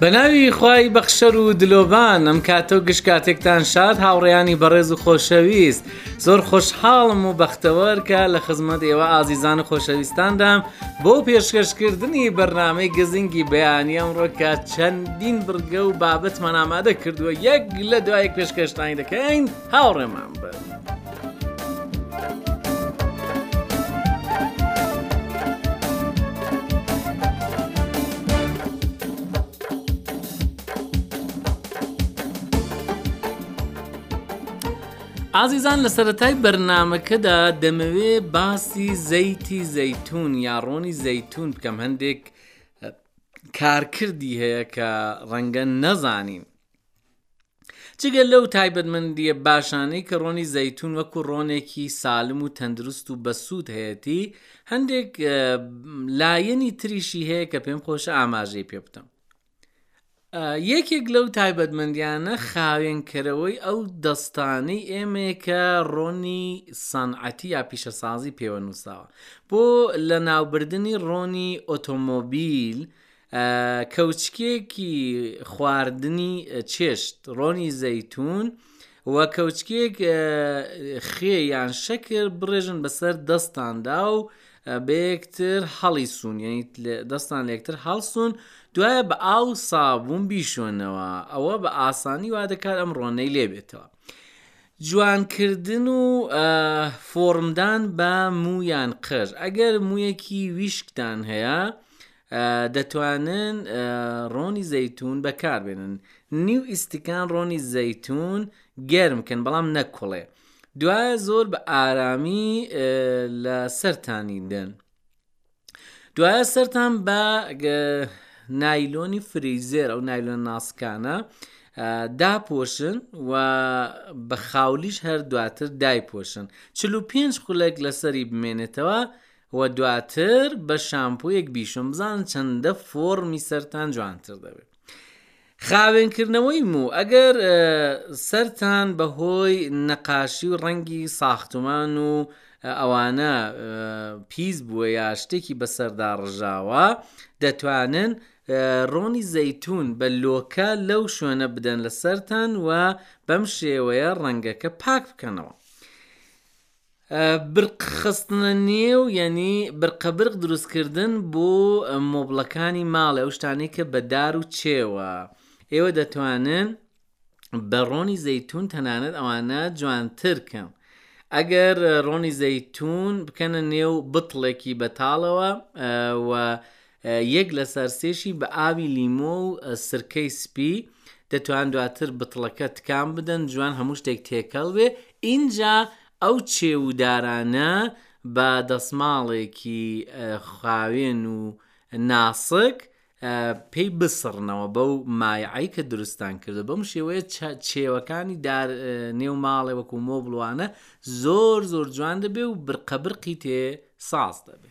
بە ناوی خوای بەخشەر و دلۆڤان ئەم کاتە و گشت کاتێکتان شاد هاوڕێیانی بەڕێز و خۆشەویست زۆر خۆشحاڵم و بەختەوەر کە لە خزمەت ئێوە ئازیزان و خۆشەویستاندام بۆ پێشکەشکردنی بەرنامەی گزینگی بەیانی ئەمڕۆ کە چەندین بڕگە و بابەتمان ئامادە کردووە یەک لە دوایەک پێشکەشتانی دەکەین. هاوڕێمان بن. ئازیزان لە سەتای بەرنمەکەدا دەمەوێ باسی زەیتی زەیتون یا ڕۆنی زەیتون بکەم هەندێک کارکردی هەیە کە ڕەنگە نەزانین جگە لەو تایبەتمەندییە باشانەی کە ڕۆنی زەیتون وەکو ڕۆنێکی سالم و تەندروست و بەسوود هەیەتی هەندێک لایەنی تریشی هەیە کە پێم خۆشە ئاماژەی پێ بتم یەکێک لەو تایبەتمەندیانە خاوێنکەرەوەی ئەو دەستانەی ئێمەیە کە ڕۆنی سانعەتی یا پیشەسازی پێوە نووساوە بۆ لە ناوبردننی ڕۆنی ئۆتۆمۆبیل کەوچکێکی خواردنی چێشت، ڕۆنی زەیتوون، و کەوچکێک خوێ یان شەکر بڕێژن بەسەر دەستاندا و بەیەکتر هەڵی سوون یعنی دەستان لەکتر هەڵسون دوایە بە ئاو سابوون بیشۆنەوە ئەوە بە ئاسانی وا دەکات ئەم ڕۆنەی لێبێتەوە. جوانکردن و فۆرمدان بە مویان قژ ئەگەر مویەکی ویشکتان هەیە دەتوانن ڕۆنی زەیتون بەکاربێنن نیو ئیستکان ڕۆنی زەیتون گەرم کەن بەڵام نەکوڵێ دوایە زۆر بە ئارامی لە سەرانی دەن دوایە سەران بە نایلۆنی فریزێر ئەو نایلۆن ناسکانە داپۆشن و بە خاولیش هەر دواتر دایپۆشن چ پێنج خولێک لەسەری بمێنێتەوە وە دواتر بە شامپۆیەک بیشۆن بزانن چەندە فۆڕمی سەرتان جوانتر دەبێت خاوێن کردنەوەی موو ئەگەر سەرتان بەهۆی نەقاشی و ڕەنگی ساختمان و ئەوانە پیس بووە یا شتێکی بەسەردا ڕژاوە دەتوانن ڕۆنی زەیتون بە لۆکە لەو شوێنە بدەن لە سەرتان و بەم شێوەیە ڕەنگەکە پاک بکەنەوە برق خستنە نێو یەنی برقە برق دروست کردن بۆ مۆبڵەکانی ماڵێ ئەو شتانەی کە بە دار و چێوە ئێوە دەتوانن بە ڕۆنی زەیتون تەنانەت ئەوانە جوانتر کەم ئەگەر ڕۆنی زەیتون بکەنە نێو بتڵێکی بەتاڵەوە و یەک لەسەر سێشی بە ئاوی لیمۆ و سرکەی سپی دەتوان دواتر بتڵەکە تکان بدەن جوان هەموو شتێک تێکەڵ بێ ئینجا ئەو چێو و دارانە بە دەسماڵێکی خاوێن و ناسک پێی بسڕنەوە بەو مایعەی کە دروستان کردو بەم شێوەیە چێوەکانی دار نێو ماڵێ وەکو مۆ بڵوانە زۆر زۆر جوان دەبێ و برقەبرقی تێ ساز دەبێ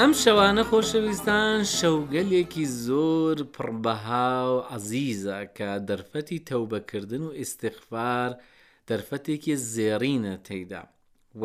ئەم شەوانە خۆشەویستان شەوگەلێکی زۆر پڕ بەها و عەزیزە کە دەرفەتی تەوبەکردن و ئیستیغفار دەرفەتێکی زێڕینە تێیدا و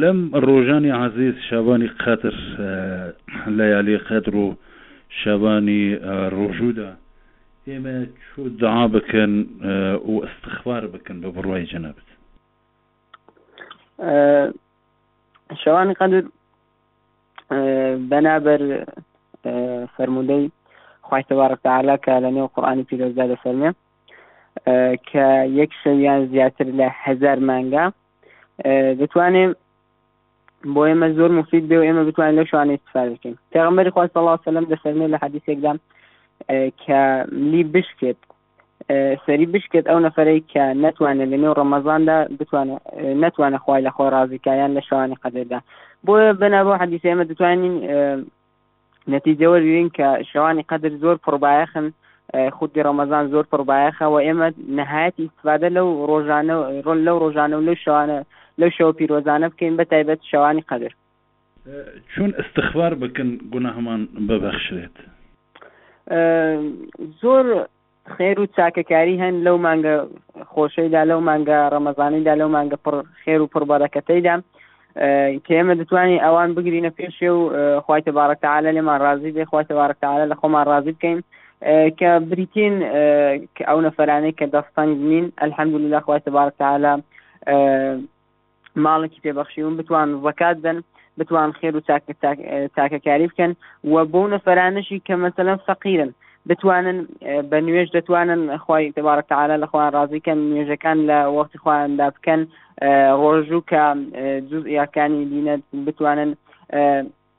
لەم ڕۆژانی عەزیز شابانی قەدر، لیالی قدر، و شابانی ڕۆژوودا ئێمە چۆ دوعا بکەن و ئیستغفار بکەن بە بڕوای جەنابت؟ شابانی قەدر بەنابەر فەرموودەی خوای تبارک تعالی کە لە نێو قورئانی پیرۆزدا دەفەرمێ کە یەک شەویان زیاتر لە هزار مانگا دەتوانێ بۆ ئێمە زۆر مفید بێ و ئێمە بتوانین لە شوانە استفاده بکەین پێغمبەری خوا صلی الله علیه وسلم دەفەرمێ لە حدیثێکدا کە لی بشکێت سەری بشکێت ئەو نەفرەی کە نتوانێت لە نێو ڕەمەزاندا بتوانە نتوانە خخوای لە خۆ ڕازیکایان لە شوانی قەدەدا بۆیە بەناوە حەدیسێمە دەتوانین نەتیجە وەرگرین کە شەوانی قەدر زۆر پڕبایەخن خودی ڕەمەزان زۆر پڕبایەخەوە ئێمە نەهایەت ئیسفادە لەو ڕۆژانە ڕۆل لەو ڕۆژانە و لەو شەوانە لەو شەوە پیرۆزانە بکەین بە تایبەت شەوانی قەدر چۆن استخبار بکەن گوناهمان ببەخشرێت؟ زۆر خێر و چاکەکاری هەن لەو مانگە خۆشەیدا لەو مانگە ڕەمەزانیدا لەو مانگە پڕ خێر و پڕبەرەکەتەیدا کە ئێمە دەتوانین ئەوان بگرینە پێشێ و خی تەبارەتەعاالە لێمان ڕازی بێ خی تەبارەتەعاالە لە خۆمان ڕازی بکەین کە بریتین کە ئەو نەفرانەی کە دەستەنگ نین ئەلحەمدلی لە خی تەبارەتەعاالە ماڵێکی پێبەخشیون بتوان ڕکات دەن بتوان خێر و تاکەکاری بکەن و بۆ نەفرانشی کە مەسەلەن فەقیرن بتوانن بە نوێش دەتوانن خی تبارە تعاالە لە خۆیان ڕازیکەن نوێژەکان لە وەختی خۆیاندا بکەن ڕۆژوو کە جزئیاکانی دینە بتوانن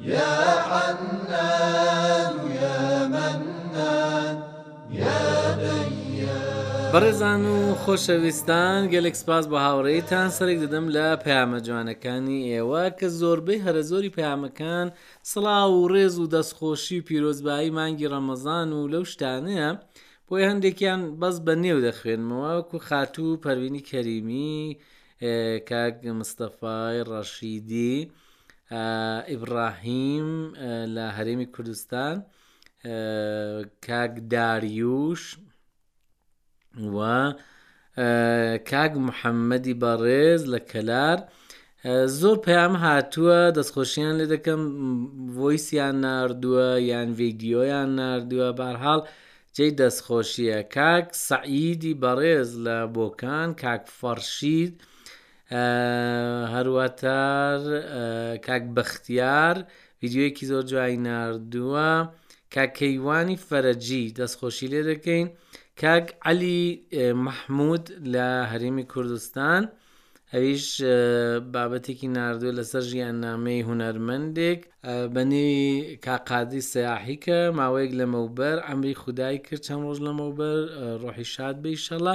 یا حنان یا منان یا دیان. بەڕێزان و خۆشەویستان گەلێک سپاس بۆ هاوڕێیتان سەرێک دەدەم لە پەیامە جوانەکانی ئێوە کە زۆربەی هەرە زۆری پەیامەکان سڵاو و ڕێز و دەستخۆشی و پیرۆزبایی مانگی ڕەمەزان و لەو شتانەیە بۆیە هەندێکیان بەس بە نێو دەخوێنمەوە وەکو خاتوو پەروینی کەریمی کاک مستەفای ڕەشیدی ئیبڕاهیم لە هەرێمی کوردستان کاک داریوش و کاک محەممەدی بەڕێز لە کەلار زۆر پەیام هاتووە دەستخۆشییان لێ دەکەم ڤۆیسیان نردووە یان ڤیددیۆیان نردووە بارحاڵ جێی دەستخۆشییە کاک سەعیدی بەڕێز لە بۆکان کاک فەرشید هەروەتار کاک بەختیار ڤیدیۆیەکی زۆر جوای ناردووە کاک کەیوانی فەرەجی دەستخۆشی لێ دەکەین کاک عەلی مححمود لە هەرێمی کوردستان ئەویش بابەتێکی نردووە لەسەر ژیان نامەی هوەرمەندێک بە نێوی کاقادی سیاحی کە ماوەیەک لەمەوبەر ئەمری خودای کرد چەند ڕۆژ لەمەوبەر ڕۆحی شاد بەیشەڵە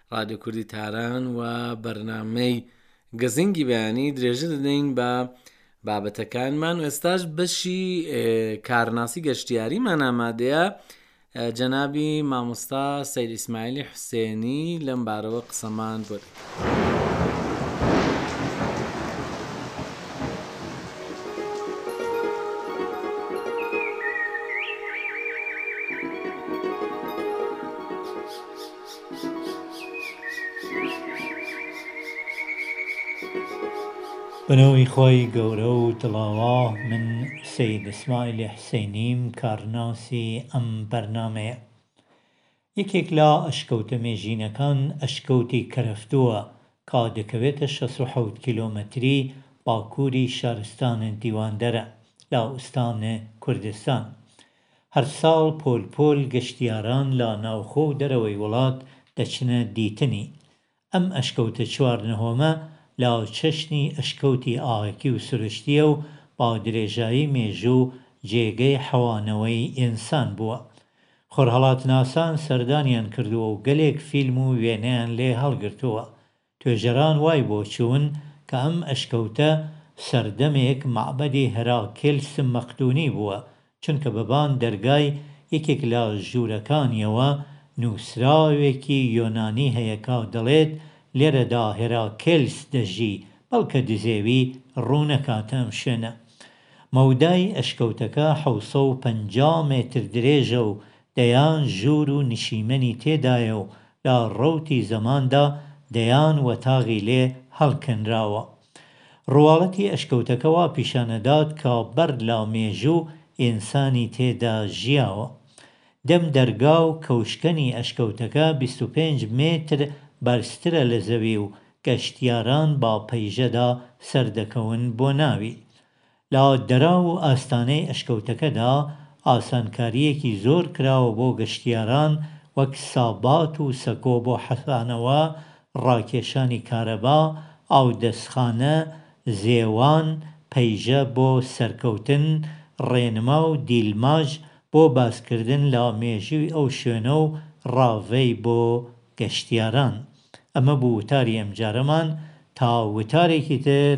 ڕادیۆ کوردی تاران و بەرنامەی گزینگی بەیانی درێژە دەدەین بە بابەتەکانمان و ئێستاش بەشی کارناسی گەشتیاریمان ئامادەیە جەنابی مامۆستا سەیر ئیسماعیلی حوسێنی لەم بارەوە قسەمان بۆ بەناوی خوای گەورە و دڵاوا من سید اسماعیل حسینیم کارناسی ئەم بەرنامەیە یەکێک لە ئەشکەوتە مێژینەکان ئەشکەوتی کەرەفتووە کا دەکەوێتە شەس و حەوت کیلۆمەتری باکووری شارستان دیواندەرە لە ئوستان کوردستان هەر ساڵ پۆل پۆل گەشتیاران لە ناوخۆ و دەرەوەی وڵات دەچنە دیتنی. ئەم ئەشکەوتە چوار نهۆمە لە چەشنی ئەشکەوتی ئاهەکی و سروشتییە و بە درێژایی مێژوو جێگەی حەوانەوەی ئینسان بووە. خۆرهەڵاتناسان سەردانیان کردووە و گەلێک فیلم و وێنەیان لێ هەڵگرتووە. توێژەران وای بۆ چوون کە ئەم ئەشکەوتە سەردەمێک مەعبەدی هەراکلس مەقدونی بووە، چونکە بە بان دەرگای یەکێک لە ژوورەکانییەوە نووسراوێکی یۆنانی هەیە کە دەڵێت، لێرەدا هێراکلس دەژی، بەڵکە دزێوی ڕوو نەکاتە ئەم شوێنە. مەودای ئەشکەوتەکە حەوت سەد و پەنجا مەتر درێژە و دەیان ژوور و نشیمەنی تێدایە و لە ڕەوتی زەماندا دەیان وەتاغی لێ هەڵکەنراوە. ڕواڵەتی ئەشکەوتەکە وا پیشانەدات کە بەر لە مێژوو ئینسانی تێدا ژیاوە. دەم دەرگا و کەوشکەنی ئەشکەوتەکە بیست و پێنج مێتر بەرزترە لە زەوی و گەشتیاران بە پەیژەدا سەردەکەون بۆ ناوی. لە دەراو و ئاستانەی ئەشکەوتەکەدا ئاسانکارییەکی زۆر کراوە بۆ گەشتیاران وەک سابات و سەکۆ بۆ حەسانەوە، ڕاکێشانی کارەبا، ئاودەستخانە، زێوان، پەیژە بۆ سەرکەوتن، ڕێنما و دیلماژ بۆ باسکردن لە مێژووی ئەو شوێنە و ڕاڤەی بۆ گەشتیاران. ئەمە بوو وتاری ئەمجارەمان، تا وتارێکی تر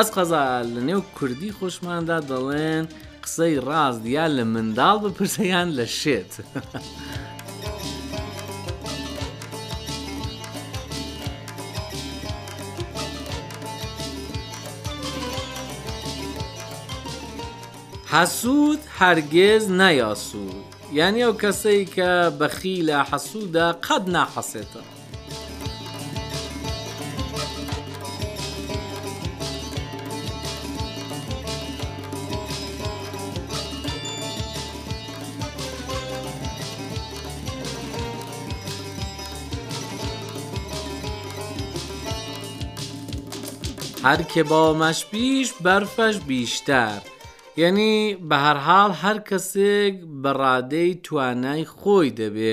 از قضا لە نێو کوردی خۆشماندا دەڵێن قسەی ڕاست یا لە منداڵ بپرسە یان لە شێت. حەسوود هەرگێز نایاسوود یانی ئەو کەسەی کە بەخیلە حەسوودە قەت ناحەسێتەوە. هەر کێ بەوەمەش بیش بەرفەش بیشتەر یەنی بەهەرحاڵ هەر کەسێک بە ڕادەی توانای خۆی دەبێ